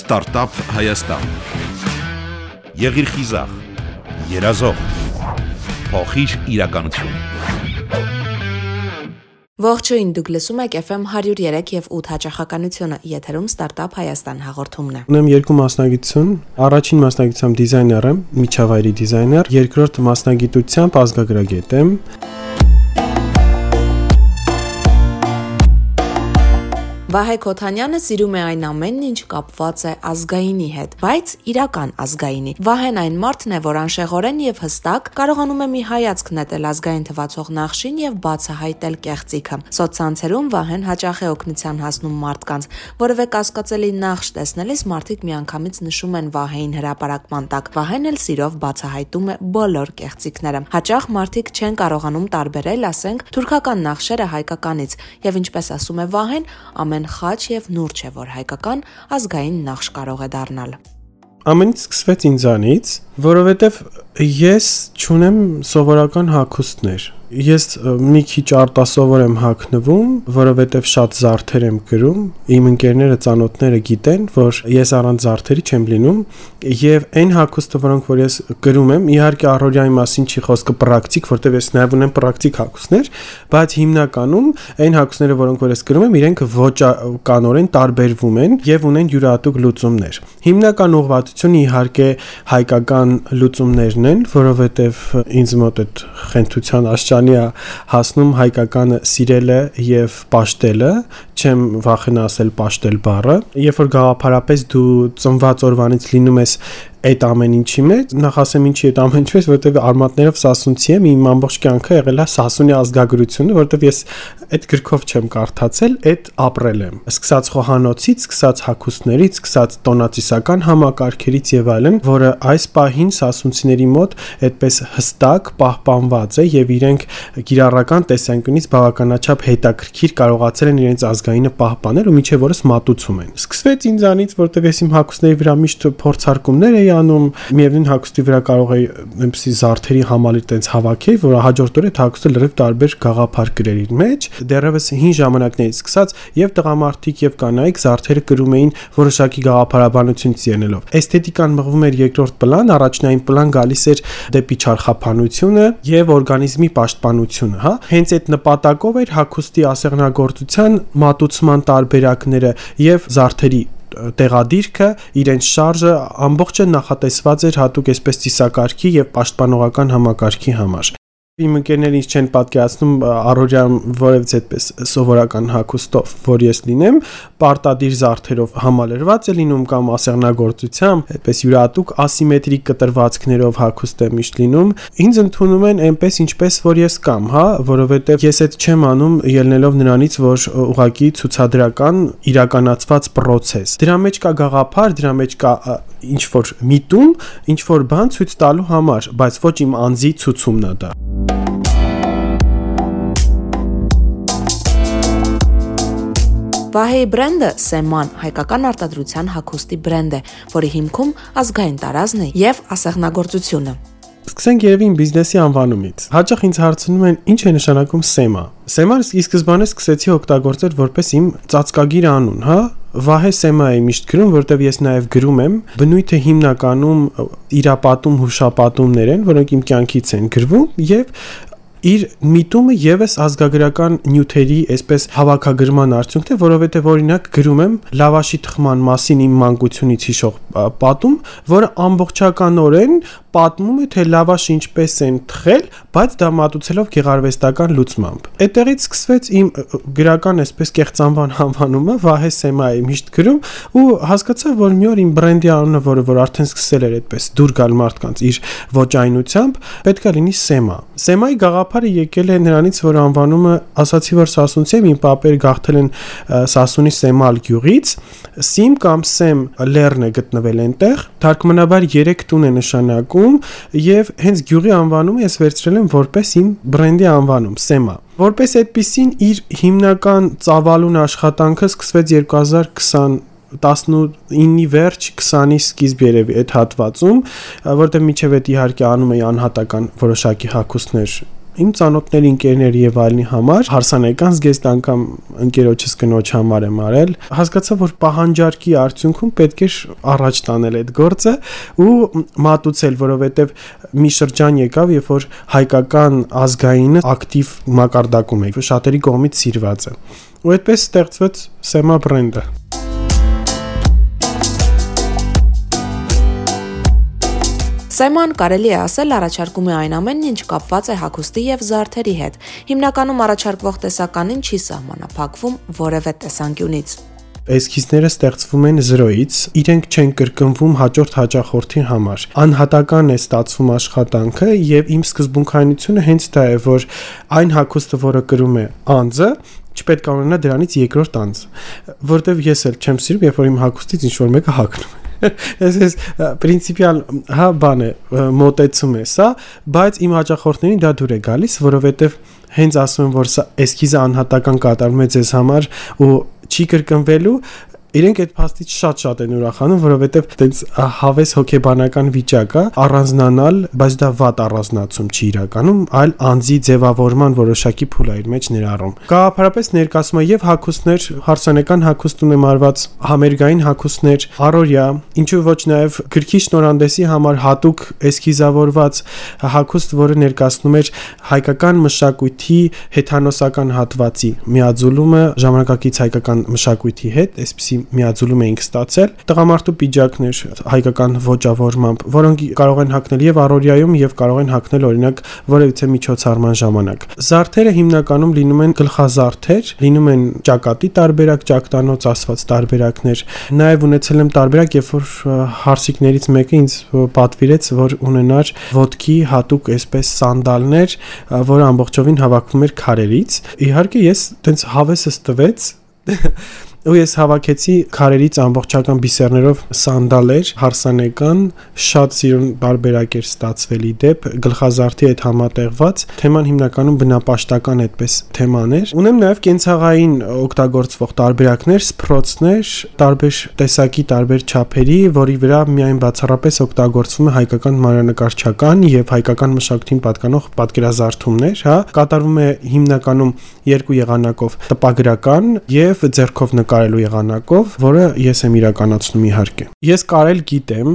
Ստարտափ Հայաստան։ Եղիր խիզախ, երազող, փոխիր իրականություն։ Ողջույն, դուք լսում եք FM 103 եւ 8 հաճախականությունը։ Եթերում Ստարտափ Հայաստան հաղորդումն է։ Ունեմ երկու մասնագիտություն։ Առաջին մասնագիտությամբ դիզայներ եմ, միջավայրի դիզայներ, երկրորդ մասնագիտությամբ ազգագրագետ եմ։ Վահե Քոթանյանը սիրում է այն ամենն, ինչ կապված է ազգայինի հետ, բայց իրական ազգայինի։ Վահեն այն մարդն է, որ անշեղորեն եւ հստակ կարողանում է մի հայացք նետել ազգային թվացող նախշին եւ բացահայտել կեղծիքը։ Սոցցանցերում Վահեն հաճախ է օգնության հասնում մարդկանց, որովե կասկածելի նախշ տեսնելիս մարդիկ միանգամից նշում են Վահեին հրաապարակման տակ։ Վահեն էլ սիրով բացահայտում է բոլոր կեղծիքները։ Հաճախ մարդիկ չեն կարողանում տարբերել, ասենք, թուրքական նախշերը հայկականից, եւ ինչպես ասում է Վահեն, ամեն ամեն խաչ եւ նուրջ է, որ հայկական ազգային նախշ կարող է դառնալ։ Ամենից սկսվեց ինձանից, որովհետեւ ես ճունեմ սովորական հակոստներ ես մի քիչ արտասովոր եմ հակնվում, որովհետև շատ զարդեր եմ գրում։ Իմ ընկերները, ծանոթները գիտեն, որ ես առանց զարդերի չեմ լինում, եւ այն հակոստը, որոնք որ ես գրում եմ, իհարկե առօրյայի մասին չի խոսքը պրակտիկ, որտեղ ես նաեւ ունեմ պրակտիկ հակոստներ, բայց հիմնականում այն հակոստները, որոնք որ ես գրում եմ, իրենք ոճականորեն տարբերվում են եւ ունեն յուրահատուկ լուծումներ։ Հիմնական ուղղվածությունը իհարկե հայկական լուծումներն են, որովհետև ինձ մոտ այդ խենթության աշճան բանի է հասնում հայկականը սիրելը եւ պաշտելը, չեմ վախենա ասել պաշտել բառը։ Երբ որ գաղափարապես դու ծնված օրվանից լինում ես այդ ամեն ինչի մեջ նախ ասեմ ինչի այդ ամեն ինչի մեջ որովհետև արմատներով սասունցի եմ իմ ամբողջ կյանքը եղել է սասունի ազգագրությունը որովհետև ես այդ գրքով չեմ կարդացել այդ ապրել եմ սկսած խոհանոցից սկսած հակուսներից սկսած տոնացիսական համակարգերից եւ այլն որը այս պահին սասունցիների մոտ այդպես հստակ պահպանված է եւ իրենք գիրառական տեսանկյունից բավականաչափ հետաքրքիր կարողացել են իրենց ազգայինը պահպանել ու միջև որս մատուցում են սկսվեց ինձանից որովհետև ես իմ հակուսների վրա միշտ փորձարկումներ էի անում, միևնույն հագուստի վրա կարող էի այնպեսի զարդերի համալիր տենց հավաքեի, որ հաջորդ օրը հագուստը լրիվ տարբեր գաղափար գրեր իր մեջ։ Դեռևս հին ժամանակներից սկսած եւ տղամարդիկ եւ կանայք զարդերը կրում էին որոշակի գաղափարաբանությունից ելնելով։ Էսթետիկան մղվում էր երկրորդ պլան, առաջնային պլան գալիս էր դեպի չարխափանությունը եւ օրգանիզմի պաշտպանությունը, հա։ Հենց այդ նպատակով էր հագուստի ասեղնագործության մատուցման տարբերակները եւ զարդերի տեղադիրքը, իրենց շարժը ամբողջը նախատեսված էր հատուկ այսպես ծիսակարգի եւ պաշտպանողական համակարգի համար իմ ընկերները ինձ չեն պատկերացնում առօրյա որևէ այդպես սովորական հակոստով, որ ես լինեմ, պարտադիր զարդերով համալրված է լինում կամ ասեղնագործությամբ, այդպես յուրատուկ ասիմետրիկ կտրվածքներով հակոստ է միշտ լինում։ Ինձ ընդունում են այնպես ինչպես որ ես կամ, հա, որովհետև ես այդ չեմ անում ելնելով նրանից, որ ուղակի ցուցադրական իրականացված process։ Դրա մեջ կա գաղափար, դրա մեջ կա ինչ որ միտում, ինչ որ բան ցույց տալու համար, բայց ոչ իմ անձի ցուցումն է դա։ Վահեի բրենդը Սեման հայկական արտադրության հագուստի բրենդ է, որի հիմքում ազգային տարազն է եւ ասեղնագործությունը։ Սկսենք իմ բիզնեսի անվանումից։ Հաճախ ինձ հարցնում են, ինչ է նշանակում Սեմա։ Սեման ի սկզբանե սկսեցի օգտագործել որպես իմ ծածկագիր անուն, հա, Վահե Սեմայի միշտ գրում, որտեվ ես նաև գրում եմ, բնույթը հիմնականում իրապատում հուշապատումներ են, որոնք իմ կյանքից են գրվում եւ իր միտումը եւս ազգագրական նյութերի այսպես հավաքագրման արդյունքն է, որովհետեւ օրինակ գրում եմ լավաշի թխման մասին իմ մանկությունից հիշող պատում, որը ամբողջականորեն պատմում է թե լավաշը ինչպես են թխել, բայց դա մատուցելով գեղարվեստական լուծմամբ։ Այդտեղից սկսվեց իմ գրական այսպես կեղծանվան անվանումը Վահե Սեմայի միշտ գրում ու հասկացա, որ մի օր իմ բրենդի անունը, որը որ արդեն սկսել էր այդպես դուր գալ մարդկանց իր ոճայնությամբ, պետքա լինի Սեմա։ Սեմայի գաղափ գաղափարը եկել է նրանից, որ անվանումը ասացի, որ Սասունցի եմ, իմ պապերը գաղթել են Սասունի Սեմալ գյուղից, Սիմ կամ Սեմ լեռն է գտնվել այնտեղ, թարգմանաբար 3 տուն է նշանակում եւ հենց գյուղի անվանումը ես վերցրել եմ որպես իմ բրենդի անվանում Սեմա որպես այդպեսին իր հիմնական ծավալուն աշխատանքը սկսվեց 2020 19-ի վերջ 20-ի սկիզբ երևի այդ հատվածում, որտեղ միջև այդ իհարկե անում էի անհատական որոշակի հակոստներ իմ ծանոթների, ընկերների եւ այլնի համար հարսանեկան զգեստ անգամ ընկերոջս կնոջ համար եմ արել։ Հասկացա, որ պահանջարկի արդյունքում պետք է առաջ տանել այդ գործը ու մատուցել, որովհետեւ մի շրջան եկավ, երբ որ հայկական ազգայինը ակտիվ մակարդակում է, շատերի կողմից սիրված է։ Ու այդպես ստեղծվեց Sema բրենդը։ Սեման կարելի է ասել առաջարկում է այն ամենն, ինչ կապված է հագուստի եւ զարդերի հետ։ Հիմնականում առաջարկվող տեսականին չի սահմանափակվում որևէ տեսանկյունից էսքիզները ստեղծվում են 0-ից, իրենք չեն կրկնվում հաջորդ հաճախորդի համար։ Անհատական է ստացվում աշխատանքը եւ իմ սկզբունքայնությունը հենց դա է, որ այն հակոստը, որը կրում է անձը, չպետք է ունենա դրանից երկրորդ անձ, որտեվ ես էլ չեմ սիրում, երբ որ իմ հակոստից ինչ որ մեկը հակնում Ես ես պրինցիպիալ հա բան է մոտեցում է սա, բայց իմ հաճախորդներին դա դուր է գալիս, որովհետև հենց ասում եմ, որ սա էսքիզը անհատական կատարում է ձեզ համար ու չի կրկնվելու իրենք այդ փաստից շատ-շատ են ուրախանում, որովհետև այտենց հավես հոգեբանական վիճակ է առանձնանալ, բայց դա վատ առանձնացում չի իրականում, այլ անձի ձևավորման որոշակի փուլ է իր մեջ ներառում։ Գաղափարապես ներկայացումը եւ հակոստներ, հարսանեկան հակոստ ունեմ արված, համերգային հակոստներ, առօրյա, ինչու ոչ նաեւ գրքի շնորհանդեսի համար հատուկ էսքիզավորված հակոստ, որը ներկայացնում էր հայկական մշակույթի հեթանոսական հատվածի միաձուլումը ժամանակակից հայկական մշակույթի հետ, այսպիսի միաձուլում էինք ստացել տղամարդու պիջակներ հայկական ոճավորմամբ, որոնք կարող են հակնել եւ առօրյայում եւ կարող են հակնել օրինակ որևիցե միջոցառման ժամանակ։ Զարդերը հիմնականում լինում են գլխազարդեր, լինում են ճակատի տարբերակ, ճակտանոց ասված տարբերակներ։ Նաեւ ունեցել եմ տարբերակ, երբ որ հարսիկներից մեկը ինձ պատվիրեց, որ ունենար ոդկի հատուկ այսպես սանդալներ, որը ամբողջովին հավաքվում էր քարերից։ Իհարկե ես տենց հավեսս տվեց ու ես հավաքեցի քարերից ամբողջական բիսերներով սանդալեր, հարսանեկան, շատ սիրուն բարբերակ էր ստացվելի դեպ, գլխազարդի հետ համատեղված, թեման հիմնականում բնապաշտական այդպես թեմաներ։ Ունեմ նաև կենցաղային օգտագործվող տարբերակներ, սփռոցներ, տարբեր տեսակի, տարբեր չափերի, որի վրա միայն բացառապես օգտագործվում է հայկական մանրանկարչական եւ հայկական մշակույթին պատկանող պատկերազարդումներ, հա, կատարվում է հիմնականում երկու եղանակով՝ տպագրական եւ ձեռքով նկարել նկարելու եղանակով, որը ես եմ իրականացնում իհարկե։ Ես կարել գիտեմ,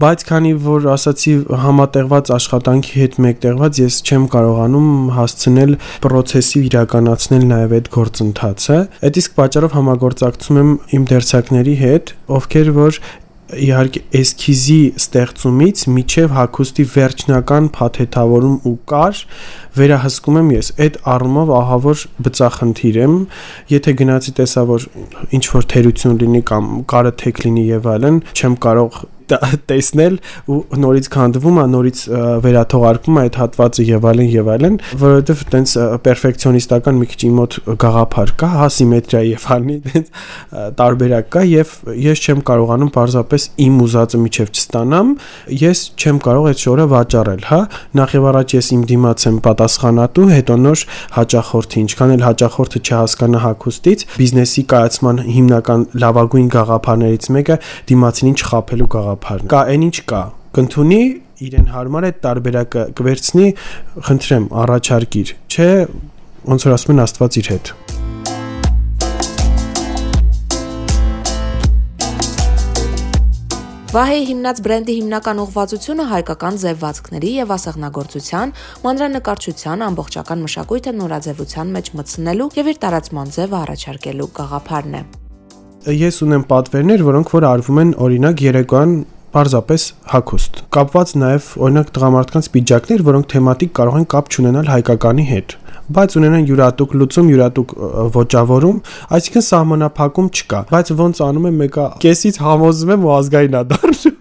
բայց քանի որ ասացի համատեղված աշխատանքի հետ մեկտեղված ես չեմ կարողանում հասցնել process-ի իրականացնել նաև այդ գործընթացը։ Այդ իսկ պատճառով համագործակցում եմ իմ դերձակների հետ, ովքեր որ իհարկե էսքիզի ստեղծումից միջև հակոստի վերջնական փաթեթավորում ու կար վերահսկում եմ ես. այդ առումով ահա որ բծախնդիր եմ եթե գնացի տեսա որ ինչ որ թերություն լինի կամ կարը թեք լինի եւ այլն չեմ կարող տեսնել ու նորից քանդվում է, նորից վերաթողարկվում է այդ հատվածը եւ այլն եւ այլն, որովհետեւ տենց պերֆեկցիոնիստական մի քիչ իմոտ գաղափար կա, հա սիմետրիա եւ այլնի, տենց տարբերակ կա եւ ես չեմ կարողանում պարզապես իմ ուզածը միջև չստանամ, ես չեմ կարող այդ շորը վաճառել, հա։ Նախ եւ առաջ ես իմ դիմաց եմ պատասխանատու, հետո նոր հաճախորդի, ինչքան էլ հաճախորդը չհասկանա հակոստից, բիզնեսի կայացման հիմնական լավագույն գաղափարներից մեկը դիմացինին չխափելու գաղափար գաղափարն։ Կա այն ինչ կա։ Կընթունի իրեն հարմար է տարբերակը կվերցնի, խնդրեմ, առաջարկիր, չէ, ոնց որ ասում են Աստված իր հետ։ Վահեի հիմնած բրենդի հիմնական ուղղվածությունը հայկական ձևվածքների եւ ասեղնագործության, մանրանկարչության ամբողջական մշակույթը նորաձևության մեջ մտցնելու եւ իր տարածման ձևը առաջարկելու գաղափարն է ես ունեմ պատվերներ, որոնք որ արվում են օրինակ երեկոյան պարզապես հակոստ։ Կապված նաև օրինակ տղամարդկանց պիջակներ, որոնք թեմատիկ կարող են կապ չունենալ հայկականի հետ բայց ունենան յուրատուկ լուծում, յուրատուկ ոճավորում, այսինքն սահմանափակում չկա։ Բայց ոնց անում եմ մեկը կեսից համոզում եմ ու ազգային է դառնում։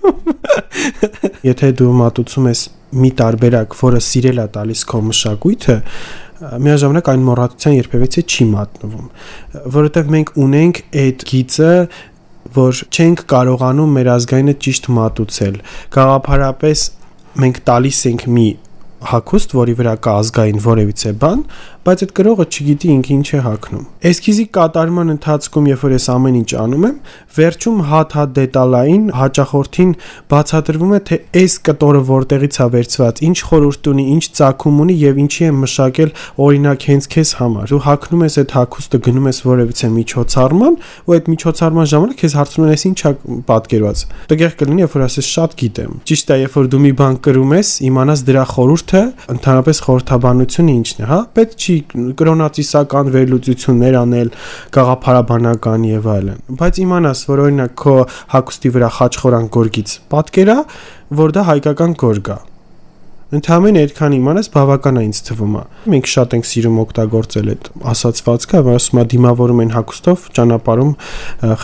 Եթե դու մատուցում ես մի տարբերակ, որը սիրել է տալիս քո մշակույթը, միաժամանակ այն մոռացության երբևէ չի մատնվում, որովհետև մենք ունենք այդ գիծը որ չենք կարողանում մեր ազգայինը ճիշտ մատուցել։ Գաղափարապես մենք տալիս ենք մի հակուստ, որի վրա կա ազգային որևիցե բան, բայց այդ գրողը չգիտի ինքը ինչ է հակնում։ Էսքիզի կատարման ընթացքում, երբ որ ես ամեն ինչ անում եմ, վերջում հատ-հատ դետալային հաճախորդին բացատրվում է, թե այս կտորը որտեղից է վերցված, ինչ խորհուրդ ունի, ինչ ցակում ունի եւ ինչի է մշակել օրինակ հենց քեզ համար։ Դու հակնում ես այդ հակոստը, գնում ես որևիցե միջոցառման, ու այդ միջոցառման ժամանակ քեզ հարցնում են, ինչ է պատկերված։ Տեղ կլինի, երբ որ ասես շատ գիտեմ։ Ճիշտ է, երբ որ դու մի բան կրում ես, իմանաս դրա խորհուրդը, ընդհանրապես խորհրդաբանությունը ինչն է, հա։ Պետք չի կրոնացիսական վերլուծություններ անել, գաղափարաբանական եւ այլն։ Բայց իմանաս, որ օրինակ քո հակոստի վրա խաչխորան գորգից պատկերա, որ դա հայկական գորգ է։ Ընդհանրապես այդքան իմանաս բավական է ինձ թվում է։ Մենք շատ ենք սիրում օգտագործել այդ ասացվածքը, որ ասում է դիմավորում են հակոստով, ճանապարհում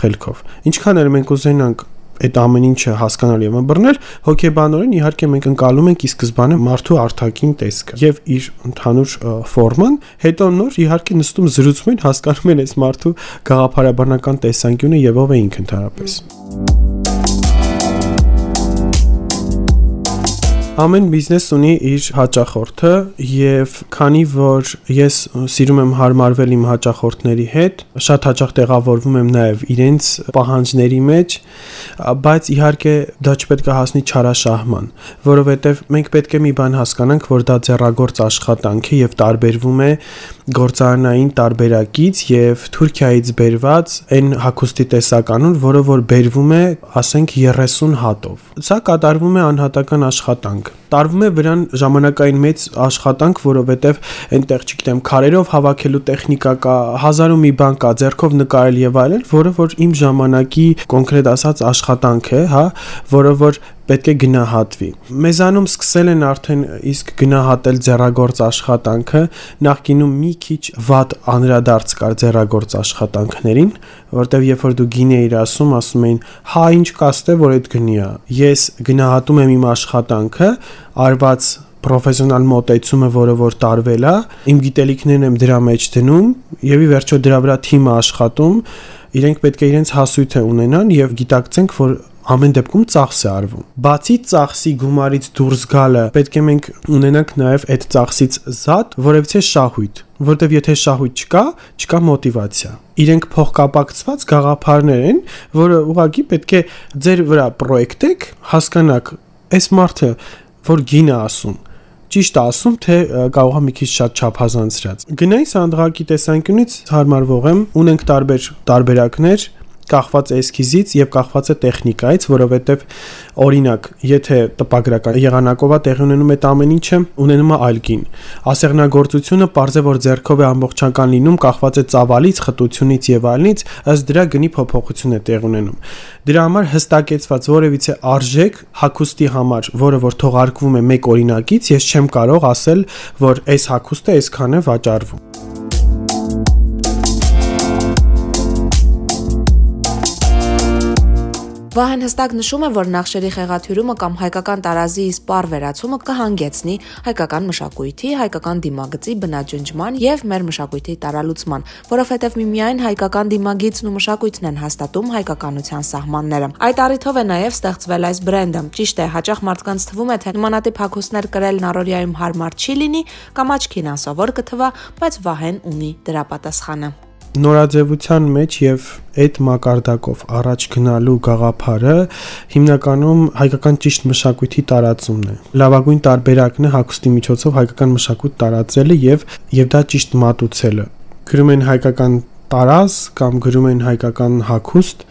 խելքով։ Ինչքան էլ մենք ուզենանք այդ ամեն ինչը հասկանալ եւ ըմբռնել, հոգեբանորեն իհարկե մենք ընկալում ենք ի սկզբանե մարդու արտաքին տեսքը եւ իր ընդհանուր ֆորման, հետո նոր իհարկե նստում զրուցում են, հասկանում են այս մարդու գաղափարաբանական տեսանկյունը եւ ով է ինքը ընդհանրապես։ Ամեն բիզնես ունի իր հաճախորդը եւ քանի որ ես սիրում եմ հարմարվել իմ հաճախորդների հետ, շատ հաճախ տեղավորվում եմ նաեւ իրենց պահանջների մեջ, բայց իհարկե դա չպետք է հասնի չարաշահման, որովհետեւ մենք պետք է մի բան հասկանանք, որ դա ձեռագործ աշխատանք է եւ տարբերվում է գործարանային տարբերակից եւ Թուրքիայից բերված այն հակոստի տեսականուն, որը որ բերվում է, ասենք 30 հատով։ Սա կատարվում է անհատական աշխատանք տարվում է վրան ժամանակային մեծ աշխատանք, որովհետև այնտեղ, չգիտեմ, քարերով հավաքելու տեխնիկա կա, հազարու մի բան կա, ձեռքով նկարել եւ այլն, որը որ իմ ժամանակի կոնկրետ ասած աշխատանք է, հա, որը որ պետք է գնահատվի։ Մեզանում սկսել են արդեն իսկ գնահատել ձեռագործ աշխատանքը, նախկինում մի քիչ վատ անդրադարձ կար ձեռագործ աշխատանքներին, որտեվ երբ որ դու գինի էիր ասում, ասում էին, հա ինչ կաստե, որ այդ գնի է։ Ես գնահատում եմ իմ աշխատանքը, արված պրոֆեսիոնալ մոտեցումը, որը որ տարվել է, իմ գիտելիքներն եմ դրա մեջ դնում եւ ի վերջո դրա վրա թիմը աշխատում, իրենք պետք է իրենց հասույթը ունենան եւ գիտակցենք, որ ամեն դեպքում ծախս է արվում։ Բացի ծախսի գումարից դուրս գալը, պետք է մենք ունենանք նաև այդ ծախսից զատ, որևիցե շահույթ, որտեվ եթե շահույթ չկա, չկա մոտիվացիա։ Իրենք փոխկապակցված գաղափարներ են, որը ուղղակի պետք է ձեր վրա պրոյեկտեք, հասկանաք, այս մարդը, որ գինը ասում, ճիշտ ասում, թե կարող է մի քիչ շատ չափազանցրած։ Գնային սանդղակի տեսանկյունից հարմարվող եմ, ունենք տարբեր տարբերակներ, կախված է էսքիզից եւ կախված է տեխնիկայից, որովհետեւ օրինակ, եթե տպագրական եղանակով է տեղի ունենում այդ ամեն ինչը, ունենում է այլ գին։ Ասեղնագործությունը parze որ ձեռքով է ամբողջական լինում, կախված է ծավալից, խտությունից եւ այլնից, ըստ դրա գնի փոփոխություն է տեղ ունենում։ Դրա համար հստակեցված որևիցե արժեք հակոստի համար, որը որ թողարկվում է մեկ օրինակից, ես չեմ կարող ասել, որ այս հակոստը այսքան է վաճառվում։ Վահեն հստակ նշում է, որ նախշերի խեղաթյուրումը կամ հայկական տարազի սպառ վերացումը կհանգեցնի հայկական մշակույթի, հայկական դիմագծի բնաջնջման եւ մեր մշակույթի տարալուծման, որովհետեւ միմիայն հայկական դիմագիծն ու մշակույթն են հաստատում հայկականության սահմանները։ Այդ առիթով է նաեւ ստեղծվել այս բրենդը։ Ճիշտ է, հաճախ մարդկանց թվում է, թե նմանատիպ հագուստներ կրելն առօրյայում հարմար չի լինի կամ աչքին անսովոր կթվա, բայց Վահեն ունի դրա պատասխանը նորաձևության մեջ եւ այդ մակարդակով առաջ գնալու գաղափարը հիմնականում հայկական ճիշտ մշակույթի տարածումն է։ Լավագույն տարբերակն է հագուստի միջոցով հայկական մշակույթ տարածելը եւ եւ դա ճիշտ մատուցելը։ Գրում են հայկական տարազ կամ գրում են հայկական հագուստ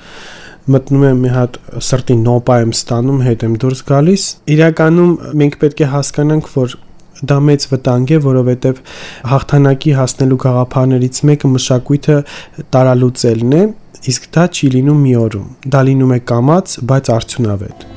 մտնում եմ մի հատ սրտի նոպա եմ ստանում, հետ եմ դուրս գալիս։ Իրականում մենք պետք է հասկանանք, որ Դա մեծ վտանգ է, որովհետև հաղթանակի հասնելու գաղափարներից մեկը մշակույթը տարալուծելն է, իսկ դա չի լինում մի օրում։ Դա լինում է կամած, բայց արդյունավետ։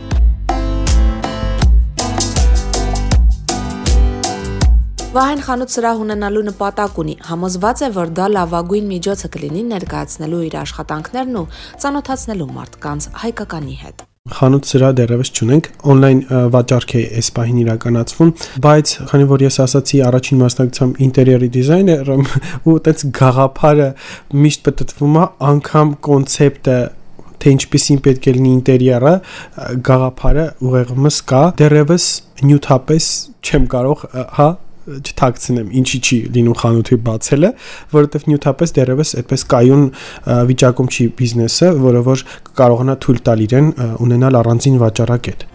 Վահեն խանութ սրահ ունենալու նպատակ ունի։ Համոզված է, որ դա լավագույն միջոցը կլինի ներկայացնելու իր աշխատանքներն ու ծանոթացնելու մարդկանց հայկականի հետ խանութ սրա դեռևս չունենք on-line վաճառք է այս պահին իրականացվում բայց քանի որ ես ասացի առաջին մասնակցությամբ ինտերիերի դիզայներ ու այդպես գաղափարը միշտ պատտվում է անգամ կոնցեպտը թե ինչպեսին պետք է լինի ինտերիերը գաղափարը ուղեղումս կա դեռևս նյութապես չեմ կարող հա չթաքցնեմ, ինչի չի լինում խանութի բացելը, որովհետև նյութապես դեռևս այդպես կայուն վիճակում չի բիզնեսը, որը որ կարողանա թույլ տալ իրեն ունենալ առանձին վաճառակետ։